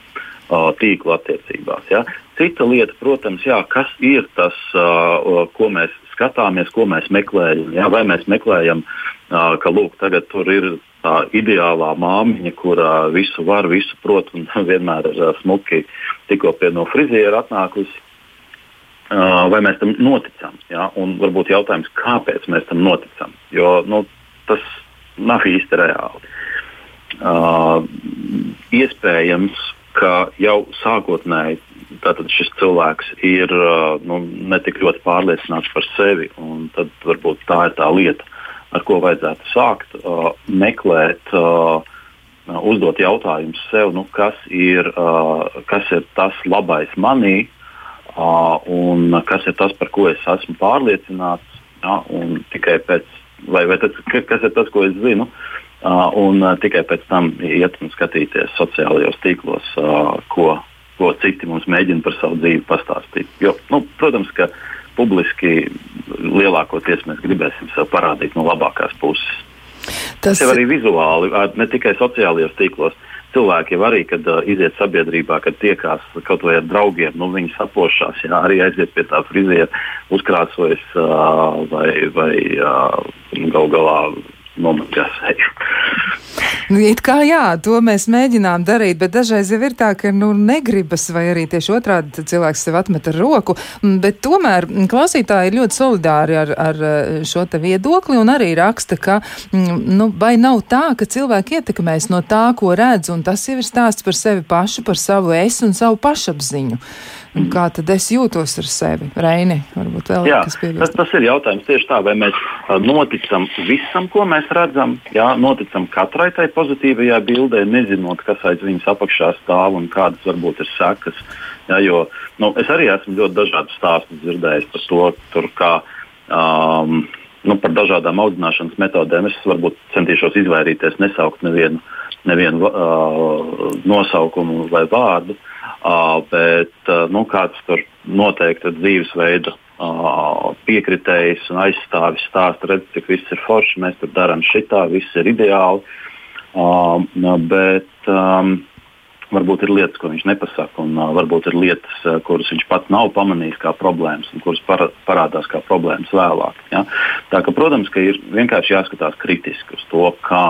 tīklu attiecībās. Ja? Cita lieta, protams, jā, kas ir tas, ko mēs skatāmies, ko mēs meklējam. Ja? Vai mēs meklējam, ka lūk, tagad tur ir tā ideālā māmiņa, kurā visu var, visu prot un vienmēr ir smuki tikko pie no friziera atnākusi vai mēs tam noticam. Ja? Un varbūt jautājums, kāpēc mēs tam noticam, jo nu, tas nav īsti reāli. Uh, iespējams, ka jau sākotnēji šis cilvēks ir uh, nu, ne tik ļoti pārliecināts par sevi, un tad varbūt tā ir tā lieta, ar ko vajadzētu sākt, uh, meklēt. Uh, Uzdot jautājumus sev, nu, kas, ir, uh, kas ir tas labais manī, un kas ir tas, par ko es esmu pārliecināts, ja, un tikai pēc, vai, vai tas, kas ir tas, ko es zinu, un tikai pēc tam iet un skatīties sociālajos tīklos, ko, ko citi mums mēģina par savu dzīvi pastāstīt. Jo, nu, protams, ka publiski lielākoties mēs gribēsim sev parādīt no labākās puses. Tas, Tas jau arī vizuāli, ne tikai sociālajos tīklos cilvēki jau arī, kad uh, iziet sabiedrībā, kad tiekās kaut vai ar draugiem, nu, viņi sapošās, jā, arī aiziet pie tā friziera, uzkrāsojas uh, vai, vai uh, gal galā nomazgā seju. Nu, it kā jā, to mēs mēģinām darīt, bet dažreiz jau ir tā, ka nu, negribas, vai arī tieši otrādi cilvēks sev atmet ar roku. Mm, bet tomēr mm, klausītāji ir ļoti solidāri ar, ar eh, šo te viedokli un arī raksta, ka mm, nu, vai nav tā, ka cilvēki ietekmēs no tā, ko redz, un tas jau ir stāsts par sevi pašu, par savu es un savu pašapziņu. Un kā tad es jūtos ar sevi? Reini, varbūt vēl jā, kas piebilst. Tas, tas ir jautājums tieši tā, vai mēs noticam visam, ko mēs redzam, jā, noticam katrai tai pozitīvajā bildē, nezinot, kas aiz viņas apakšā stāv un kādas varbūt ir sekas. Jā, jo, nu, es arī esmu ļoti dažādus stāstus dzirdējis par to, tur, kā. Um, Nu, par dažādām audzināšanas metodēm es varbūt centīšos izvairīties, nesaukt nevienu, nevienu uh, nosaukumu vai vārdu. Uh, bet nu, kāds tur noteikti dzīvesveida uh, piekritējs un aizstāvis stāsta, redz, cik viss ir forši, mēs tur darām šitā, viss ir ideāli. Uh, bet um, Varbūt ir lietas, ko viņš nepasaka, un uh, varbūt ir lietas, uh, kuras viņš pats nav pamanījis kā problēmas, un kuras para, parādās kā problēmas vēlāk. Ja? Tā ka, protams, ka ir vienkārši jāskatās kritiski uz to, kā,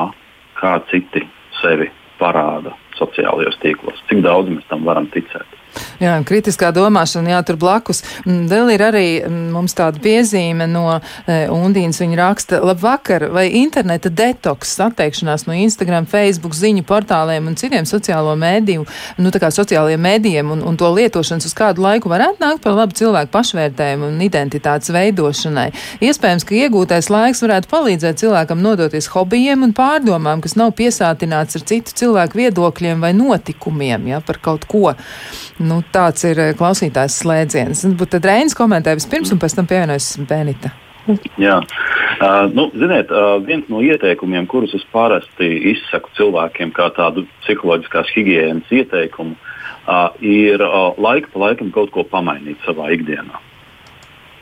kā citi sevi parāda sociālajos tīklos, cik daudz mēs tam varam ticēt. Jā, kritiskā domāšana, jā, tur blakus. Mm, vēl ir arī mm, mums tāda piezīme no e, Undīnas. Viņa raksta, labvakar, vai interneta detoks, atteikšanās no Instagram, Facebook ziņu portāliem un citiem sociālo mēdīju, nu tā kā sociālajiem mēdījiem un, un to lietošanas uz kādu laiku varētu nākt par labu cilvēku pašvērtējumu un identitātes veidošanai. Iespējams, ka iegūtais laiks varētu palīdzēt cilvēkam nodoties hobijiem un pārdomām, kas nav piesātināts ar citu cilvēku viedokļiem vai notikumiem, ja, par kaut ko. Nu, tāds ir eh, klausītājs slēdziens. Tad Reinis komentē vispirms, un pēc tam pievienojas Benita. Jā, uh, nu, ziniet, uh, viens no ieteikumiem, kurus es parasti izsaku cilvēkiem, kā tādu psiholoģiskās higiēnas ieteikumu, uh, ir uh, laika pa laikam kaut ko pamainīt savā ikdienā.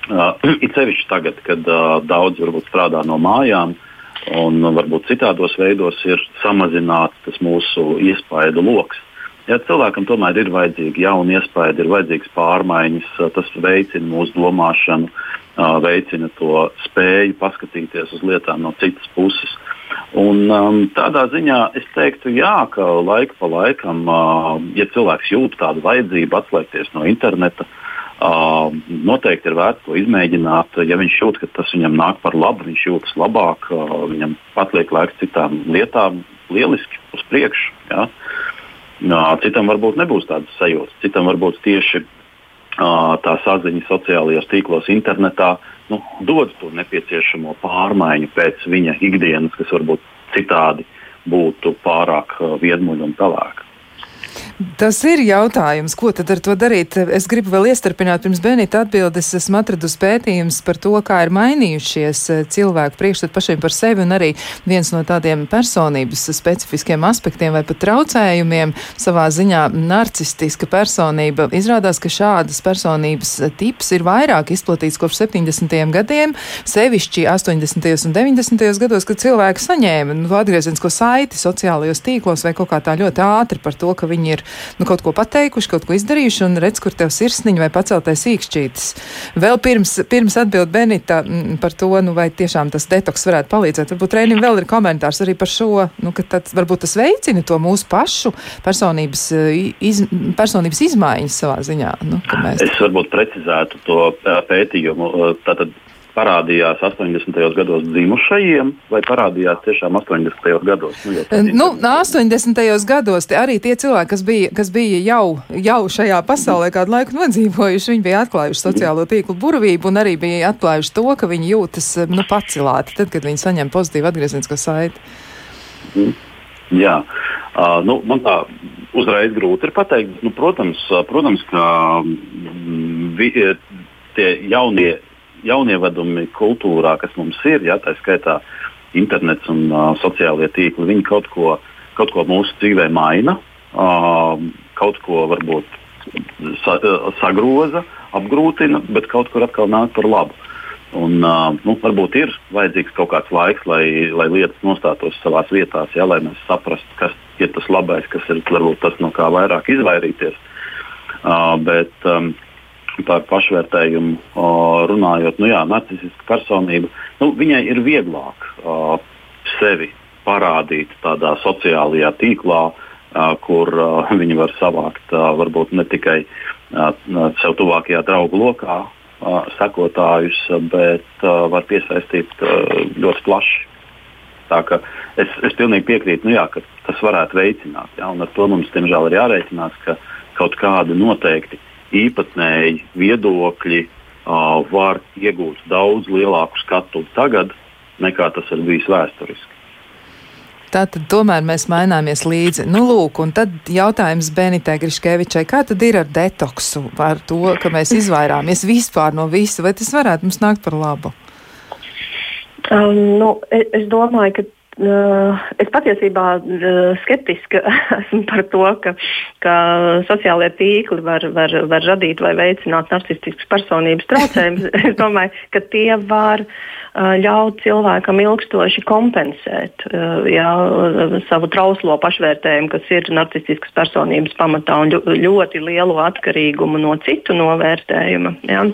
Uh, it sevišķi tagad, kad uh, daudz varbūt strādā no mājām, un varbūt citādos veidos ir samazināts tas mūsu iespaidu lokus. Ja cilvēkam tomēr ir vajadzīgi jauni iespaidi, ir vajadzīgas pārmaiņas, tas veicina mūsu domāšanu, veicina to spēju paskatīties uz lietām no citas puses. Un, um, tādā ziņā es teiktu, jā, ka laika pa laikam, uh, ja cilvēks jūt tādu vajadzību atslēgties no interneta, uh, noteikti ir vērts to izmēģināt. Ja viņš jūt, ka tas viņam nāk par labu, viņš jūtas labāk, uh, viņam patliek laiks citām lietām, lieliski uz priekšu. Ja? Uh, Citam varbūt nebūs tādas sajūtas. Citam varbūt tieši tā saziņa sociālajos tīklos, internetā nu, dod to nepieciešamo pārmaiņu pēc viņa ikdienas, kas varbūt citādi būtu pārāk viedmuļa un pelēka. Tas ir jautājums, ko tad ar to darīt. Es gribu vēl iestarpināt pirms Benita atbildes. Esmu atradusi pētījums par to, kā ir mainījušies eh, cilvēku priekšstat pašiem par sevi un arī viens no tādiem personības specifiskiem aspektiem vai pat traucējumiem savā ziņā narcistiska personība. Izrādās, ka šādas personības tips ir vairāk izplatīts kopš 70. gadiem, sevišķi 80. un 90. gados, kad cilvēki saņēma nu, atgriezienisko saiti sociālajos tīklos vai kaut kā tā ļoti ātri par to, ka viņi ir nu, kaut ko pateikuši, kaut ko izdarījuši, un redz, kur tev sirsniņa vai paceltais īkšķītis. Vēl pirms, pirms atbild Benita mm, par to, nu, vai tiešām tas detoks varētu palīdzēt. Varbūt Reinim vēl ir komentārs arī par šo, nu, ka tad varbūt tas veicina to mūsu pašu personības, iz, personības izmaiņas savā ziņā. Nu, mēs... Es varbūt precizētu to pētījumu. Tātad parādījās 80. gados dzimušajiem, vai parādījās tiešām 80. gados? Nu, nu 80. gados arī tie cilvēki, kas bija, kas bija jau, jau šajā pasaulē kādu laiku nodzīvojuši, viņi bija atklājuši sociālo tīklu burvību un arī bija atklājuši to, ka viņi jūtas nu, pacilāti, tad, kad viņi saņem pozitīvu atgriezenisko saiti. Mm. Jā, uh, nu, man tā uzreiz grūti ir pateikt. Nu, protams, protams, ka mm, vi, tie jaunie jaunievedumi kultūrā, kas mums ir, ja, tā skaitā internets un uh, sociālie tīkli, viņi kaut ko, kaut ko mūsu dzīvē maina, uh, kaut ko varbūt sa, uh, sagroza, apgrūtina, bet kaut kur atkal nāk par labu. Un, uh, nu, varbūt ir vajadzīgs kaut kāds laiks, lai, lai lietas nostātos savā vietā, ja, lai mēs saprastu, kas ir tas labais, kas ir varbūt tas, no kā vairāk izvairīties. Uh, bet, um, par pašvērtējumu runājot, nu jā, narcisiska personība, nu, viņai ir vieglāk uh, sevi parādīt tādā sociālajā tīklā, uh, kur uh, viņi var savākt uh, varbūt ne tikai uh, sev tuvākajā draugu lokā uh, sekotājus, bet uh, var piesaistīt uh, ļoti plaši. Tā es, es pilnīgi piekrītu, nu jā, ka tas varētu veicināt. Ja, ar to mums, diemžēl, ir jārēķinās, ka kaut kādi noteikti īpatnēji viedokļi uh, var iegūt daudz lielāku skatu tagad, nekā tas ir bijis vēsturiski. Tātad tomēr mēs maināmies līdzi. Nu, lūk, un tad jautājums Benitē Griškevičai, kā tad ir ar detoksu, ar to, ka mēs izvairāmies vispār no visa, vai tas varētu mums nākt par labu? Um, nu, es, es domāju, ka es patiesībā uh, skeptiski esmu par to, ka, ka sociālajie tīkli var, var, var radīt vai veicināt narcistiskas personības traucējumus. es domāju, ka tie var uh, ļaut cilvēkam ilgstoši kompensēt jā, savu trauslo pašvērtējumu, kas ir narcistiskas personības pamatā un ļoti lielu atkarīgumu no citu novērtējuma. Jā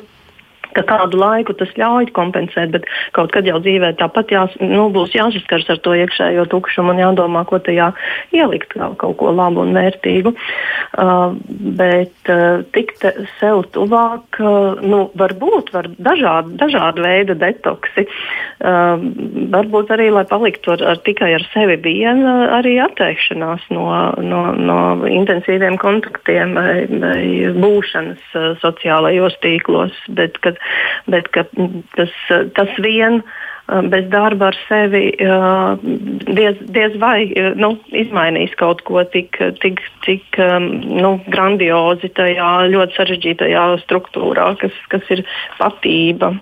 ka kādu laiku tas ļauj kompensēt, bet kaut kad jau dzīvē tāpat jās, nu, būs jāsaskars ar to iekšējo tukšumu un jādomā, ko tajā ielikt kā kaut ko labu un vērtīgu. Uh, bet uh, tikt sev tuvāk, uh, nu, var būt var dažādi, dažādi veidi detoksi. Uh, varbūt arī, lai paliktu ar, ar tikai ar sevi vienu, arī atteikšanās no, no, no intensīviem kontaktiem vai, vai būšanas uh, sociālajos tīklos. Bet, kad bet tas, tas vien bez darba ar sevi uh, diez, diez vai uh, nu, izmainīs kaut ko tik, tik, tik um, nu, grandiozi tajā ļoti sarežģītajā struktūrā, kas, kas ir patība.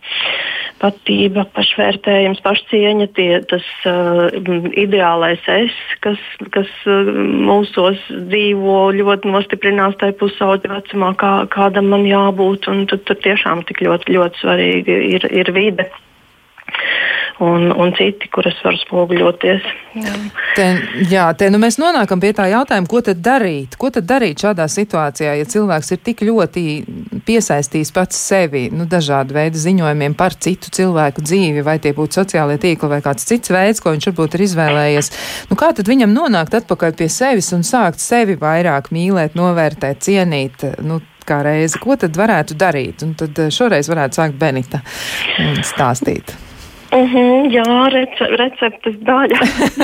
Patība, pašvērtējums, pašcieņa, tie, tas uh, ideālais es, kas, kas mūsos dzīvo, ļoti nostiprinās tajā pusauģa vecumā, kā, kādam man jābūt. Tad, tad tiešām tik ļoti, ļoti svarīgi ir, ir vide un, un citi, kuras var spoguļoties. Jā, te, jā, te nu mēs nonākam pie tā jautājuma, ko tad darīt? Ko tad darīt šādā situācijā, ja cilvēks ir tik ļoti piesaistījis pats sevi nu, dažādu veidu ziņojumiem par citu cilvēku dzīvi, vai tie būtu sociālie tīkli vai kāds cits veids, ko viņš varbūt ir izvēlējies? Nu, kā tad viņam nonākt atpakaļ pie sevis un sākt sevi vairāk mīlēt, novērtēt, cienīt? Nu, kā reizi, ko tad varētu darīt? Un tad šoreiz varētu sākt Benita stāstīt. Uh mhm, -huh, jā, rece, receptes daļa.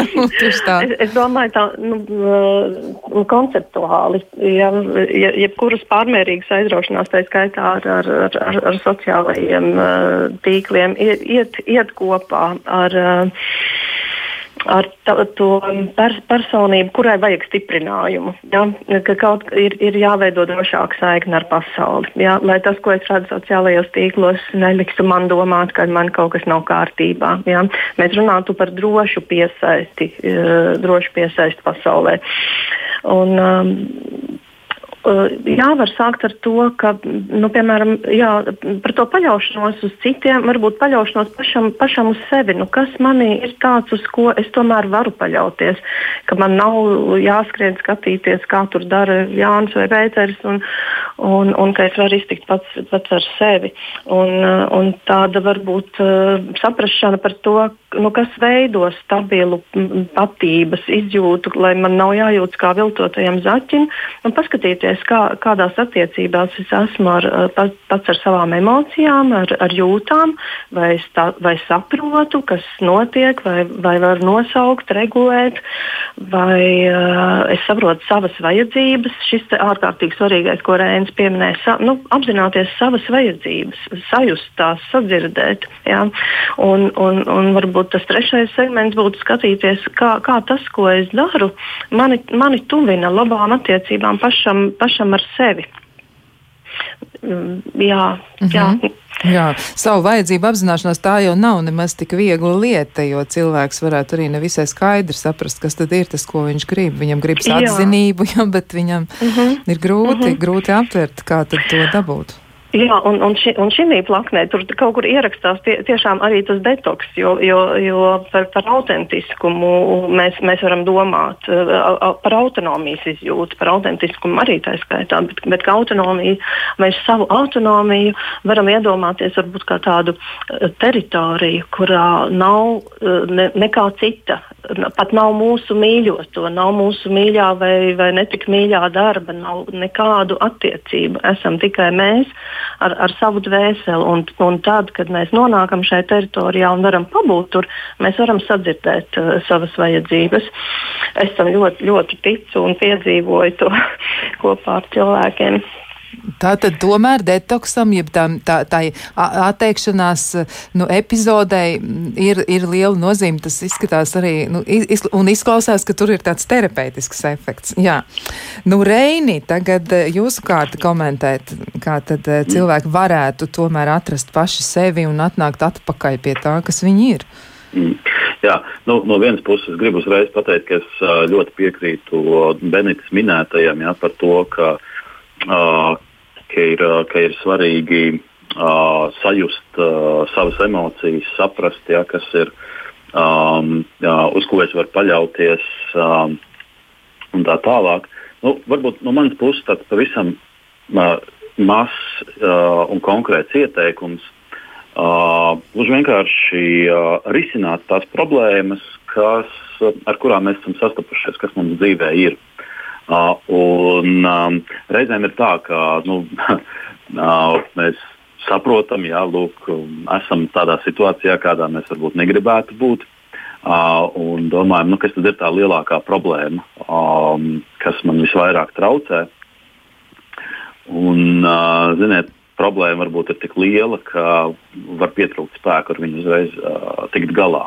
es, es domāju, tā nu, konceptuāli, ja, ja, jebkuras pārmērīgas aizraušanās, tā skaitā ar, ar, ar, ar sociālajiem tīkliem, iet, iet kopā ar. Uh, ar to per, personību, kurai vajag stiprinājumu. Ja? Ka kaut ir, ir jāveido drošāka saikne ar pasauli. Ja? Lai tas, ko es redzu sociālajos tīklos, neliktu man domāt, ka man kaut kas nav kārtībā. Ja? Mēs runātu par drošu piesaisti, uh, drošu piesaisti pasaulē. Un, um, Eh, jā, var sākt ar to, ka, nu, piemēram, jā, par to paļaušanos uz citiem, varbūt paļaušanos pašam, pašam uz sevi. Nu, kas manī ir tāds, uz ko es tomēr varu paļauties? Ka man nav jāskrien skatīties, kā tur dara Jānis vai Pēters, un, un, un ka es varu iztikt pats, pats ar sevi. Un, eh, un tāda varbūt uh, saprašana par to, nu, kas veido stabilu patības izjūtu, lai man nav jājūtas kā viltotajam zaķim, un paskatīties, kā, kādās attiecībās es esmu ar, pats ar savām emocijām, ar, ar jūtām, vai, es tā, vai saprotu, kas notiek, vai, vai varu nosaukt, regulēt, vai uh, es saprotu savas vajadzības. Šis ārkārtīgi svarīgais, ko Rēns pieminēja, sa, nu, apzināties savas vajadzības, sajust tās, sadzirdēt. Ja? Un, un, un varbūt tas trešais segments būtu skatīties, kā, kā tas, ko es daru, mani, mani tuvina labām attiecībām pašam, pašam ar sevi. Mm, jā, -hmm. jā. Jā, savu vajadzību apzināšanās tā jau nav nemaz tik viegla lieta, jo cilvēks varētu arī nevisai skaidri saprast, kas tad ir tas, ko viņš grib. Viņam gribas atzinību, jā, bet viņam mm -hmm. ir grūti, mm -hmm. grūti aptvert, kā tad to dabūt. Jā, un, un, ši, un šī plaknē tur kaut kur ierakstās tie, tiešām arī tas detoks, jo, jo, jo par, par autentiskumu mēs, mēs varam domāt, par autonomijas izjūtu, par autentiskumu arī tā skaitā, bet, bet kā autonomiju, mēs savu autonomiju varam iedomāties varbūt kā tādu teritoriju, kurā nav ne, nekā cita pat nav mūsu mīļoto, nav mūsu mīļā vai, vai netik mīļā darba, nav nekādu attiecību. Esam tikai mēs ar, ar savu dvēseli. Un, un tad, kad mēs nonākam šajā teritorijā un varam pabūt tur, mēs varam sadzirdēt uh, savas vajadzības. Es tam ļoti, ļoti ticu un piedzīvoju to kopā ar cilvēkiem. Tā tad tomēr detoksam, jeb tā, tā, tā atteikšanās nu, epizodei ir, ir liela nozīme. Tas izskatās arī, nu, iz, un izklausās, ka tur ir tāds terapeitisks efekts. Jā. Nu, Reini, tagad eh, jūsu kārta komentēt, kā tad eh, cilvēki varētu tomēr atrast paši sevi un atnākt atpakaļ pie tā, kas viņi ir. Jā, nu, no vienas puses gribu uzreiz pateikt, ka es ļoti piekrītu Benitas minētajam jā, par to, ka, uh, ka, ir, ka ir svarīgi sajust savas emocijas, saprast, jā, kas ir, uz ko es varu paļauties un tā tālāk. Nu, varbūt no manas puses tāds pavisam mazs un konkrēts ieteikums gluži uh, vienkārši uh, risināt tās problēmas, kas, ar kurām mēs esam sastapušies, kas mums dzīvē ir. Uh, un, um, reizēm ir tā, ka nu, uh, mēs saprotam, ka esam tādā situācijā, kādā mēs varbūt negribētu būt. Uh, un domājam, nu, kas tad ir tā lielākā problēma, um, kas man visvairāk traucē. Un, uh, ziniet, problēma varbūt ir tik liela, ka var pietrūkt spēku ar viņu uzreiz uh, tikt galā.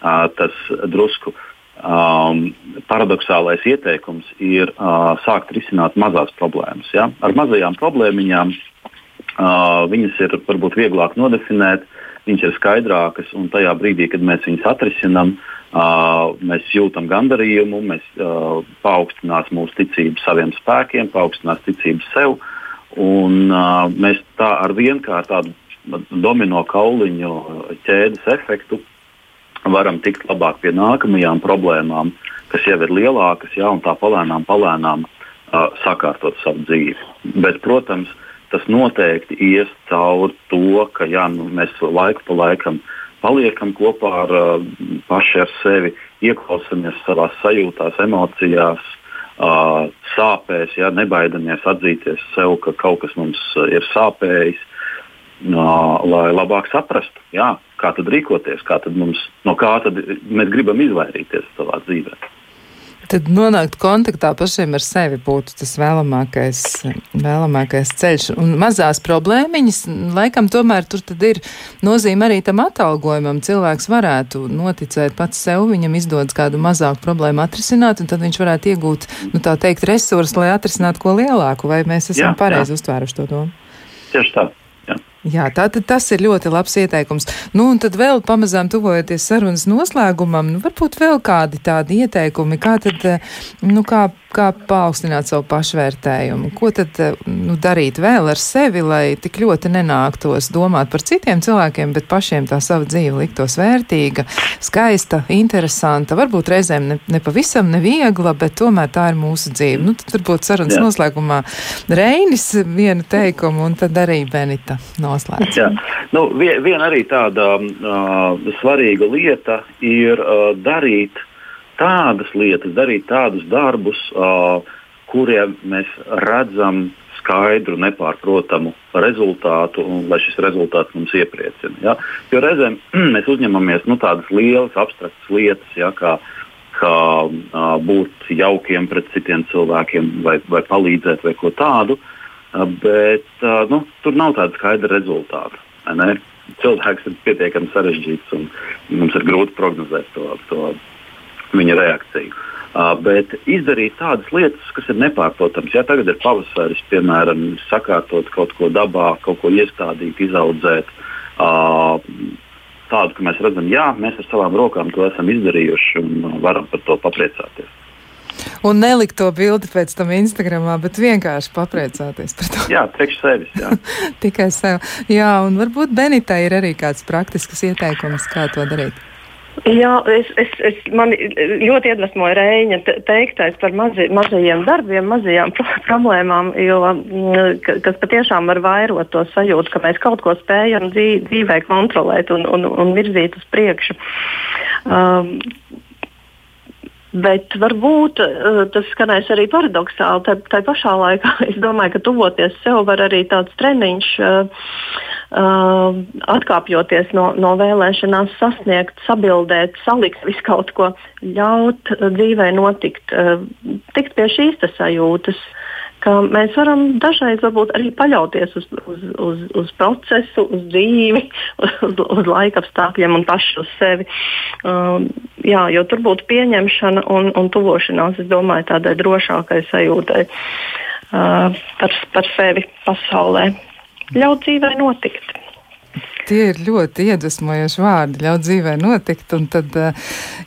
Uh, tas drusku um, paradoxālais ieteikums ir uh, sākt risināt mazās problēmas. Ja? Ar mazajām problēmiņām uh, viņas ir varbūt vieglāk nodefinēt, viņas ir skaidrākas, un tajā brīdī, kad mēs viņas atrisinām, uh, mēs jūtam gandarījumu, mēs uh, paaugstinās mūsu ticību saviem spēkiem, paaugstinās ticību sev. Uh, Un, uh, mēs tā ar vienu kā tādu domino kauliņu ķēdes efektu varam tikt labāk pie nākamajām problēmām, kas jau ir lielākas, jā, un tā palēnām, palēnām uh, sakārtot savu dzīvi. Bet, protams, tas noteikti ies cauri to, ka jā, nu, mēs laiku pa laikam paliekam kopā ar uh, paši ar sevi, ieklausāmies savā sajūtās, emocijās, uh, sāpēs, ja nebaidamies atzīties sev, ka kaut kas mums ir sāpējis, uh, lai labāk saprastu, jā, kā tad rīkoties, kā tad mums, no kā tad mēs gribam izvairīties savā dzīvēm. Tad nonākt kontaktā pašiem ar sevi būtu tas vēlamākais, vēlamākais ceļš. Un mazās problēmiņas, laikam, tomēr tur ir nozīme arī tam atalgojumam. Cilvēks varētu noticēt pats sev, viņam izdodas kādu mazāku problēmu atrisināt, un tad viņš varētu iegūt, nu tā teikt, resursus, lai atrisinātu ko lielāku. Vai mēs esam pareizi uztvēruši to domu? Tieši tā. Jā, tātad tas ir ļoti labs ieteikums. Nu, un tad vēl pamazām tuvojoties sarunas noslēgumam, nu, varbūt vēl kādi tādi ieteikumi, kā tad, nu, kā kā paaugstināt savu pašvērtējumu. Ko tad nu, darīt vēl ar sevi, lai tik ļoti nenāktos domāt par citiem cilvēkiem, bet pašiem tā sava dzīve liktos vērtīga, skaista, interesanta, varbūt reizēm ne, ne pavisam neviegla, bet tomēr tā ir mūsu dzīve. Nu, tad varbūt sarunas Jā. noslēgumā Reinis vienu teikumu un tad arī Benita noslēdz. Jā. Nu, viena arī tāda uh, svarīga lieta ir uh, darīt tādas lietas, darīt tādus darbus, uh, kuriem mēs redzam skaidru, nepārprotamu rezultātu, un lai šis rezultāts mums iepriecina. Ja? Jo reizēm mēs uzņemamies nu, tādas lielas, abstraktas lietas, ja, kā, kā uh, būt jaukiem pret citiem cilvēkiem, vai, vai palīdzēt, vai ko tādu, uh, bet uh, nu, tur nav tāda skaidra rezultāta. Cilvēks ir pietiekami sarežģīts, un mums ir grūti prognozēt to. to viņa reakciju. Bet izdarīt tādas lietas, kas ir nepārprotamas. Ja tagad ir pavasaris, piemēram, sakārtot kaut ko dabā, kaut ko iestādīt, izaudzēt, tādu, ka mēs redzam, jā, mēs ar savām rokām to esam izdarījuši un varam par to papriecāties. Un nelikt to bildi pēc tam Instagramā, bet vienkārši papriecāties par to. Jā, priekš sevis. Jā. Tikai sev. Jā, un varbūt Benitai ir arī kāds praktisks ieteikums, kā to darīt. Jā, es, es, es man ļoti iedvesmoja Reņģa teiktais par mazi, mazajiem darbiem, mazajām problēmām, jo, mm, kas patiešām var vairot to sajūtu, ka mēs kaut ko spējam dzīvē kontrolēt un, un, un virzīt uz priekšu. Um, Bet varbūt uh, tas skanēs arī paradoxāli. Tā, tā pašā laikā es domāju, ka tuvoties sev var arī tāds treniņš, uh, uh, atkāpjoties no, no vēlēšanās, sasniegt, sabildēt, salikt visu kaut ko, ļaut uh, dzīvē notikt, uh, tikt pie šīs sajūtas. Uh, mēs varam dažreiz arī paļauties uz, uz, uz, uz procesu, uz dzīvi, uz, uz laika apstākļiem un pašu uz sevi. Um, jā, jo tur būtu pieņemšana un, un tuvošanās, es domāju, tādai drošākai sajūtai uh, par, par sevi pasaulē. Ļaut dzīvē notikt. Tie ir ļoti iedvesmojoši vārdi, ļaut dzīvē notikt. Un tad,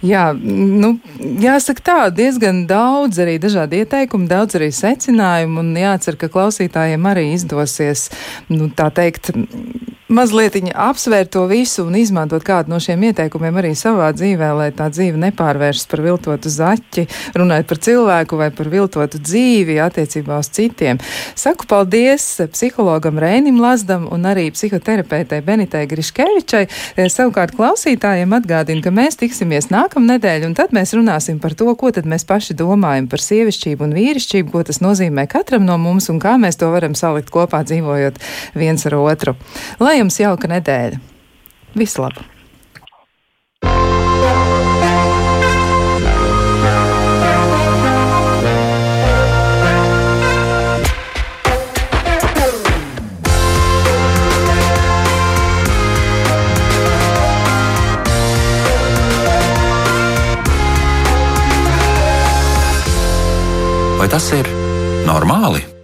jā, nu, jāsaka tā, diezgan daudz arī dažādi ieteikumi, daudz arī secinājumu, un jācer, ka klausītājiem arī izdosies, nu, tā teikt, mazliet apsvērt to visu un izmantot kādu no šiem ieteikumiem arī savā dzīvē, lai tā dzīve nepārvēršas par viltotu zaķi, runājot par cilvēku vai par viltotu dzīvi attiecībā uz citiem. Saku paldies psihologam Rēnim Lazdam un arī psihoterapeitei Benitai Griškevičai. Savukārt klausītājiem atgādinu, ka mēs tiksimies nākamnedēļ un tad mēs runāsim par to, ko tad mēs paši domājam par sievišķību un vīrišķību, ko tas nozīmē katram no mums un kā mēs to varam salikt kopā dzīvojot viens ar otru. Lai jums jauka nedēļa! Vislabāk! Vai tas ir normāli?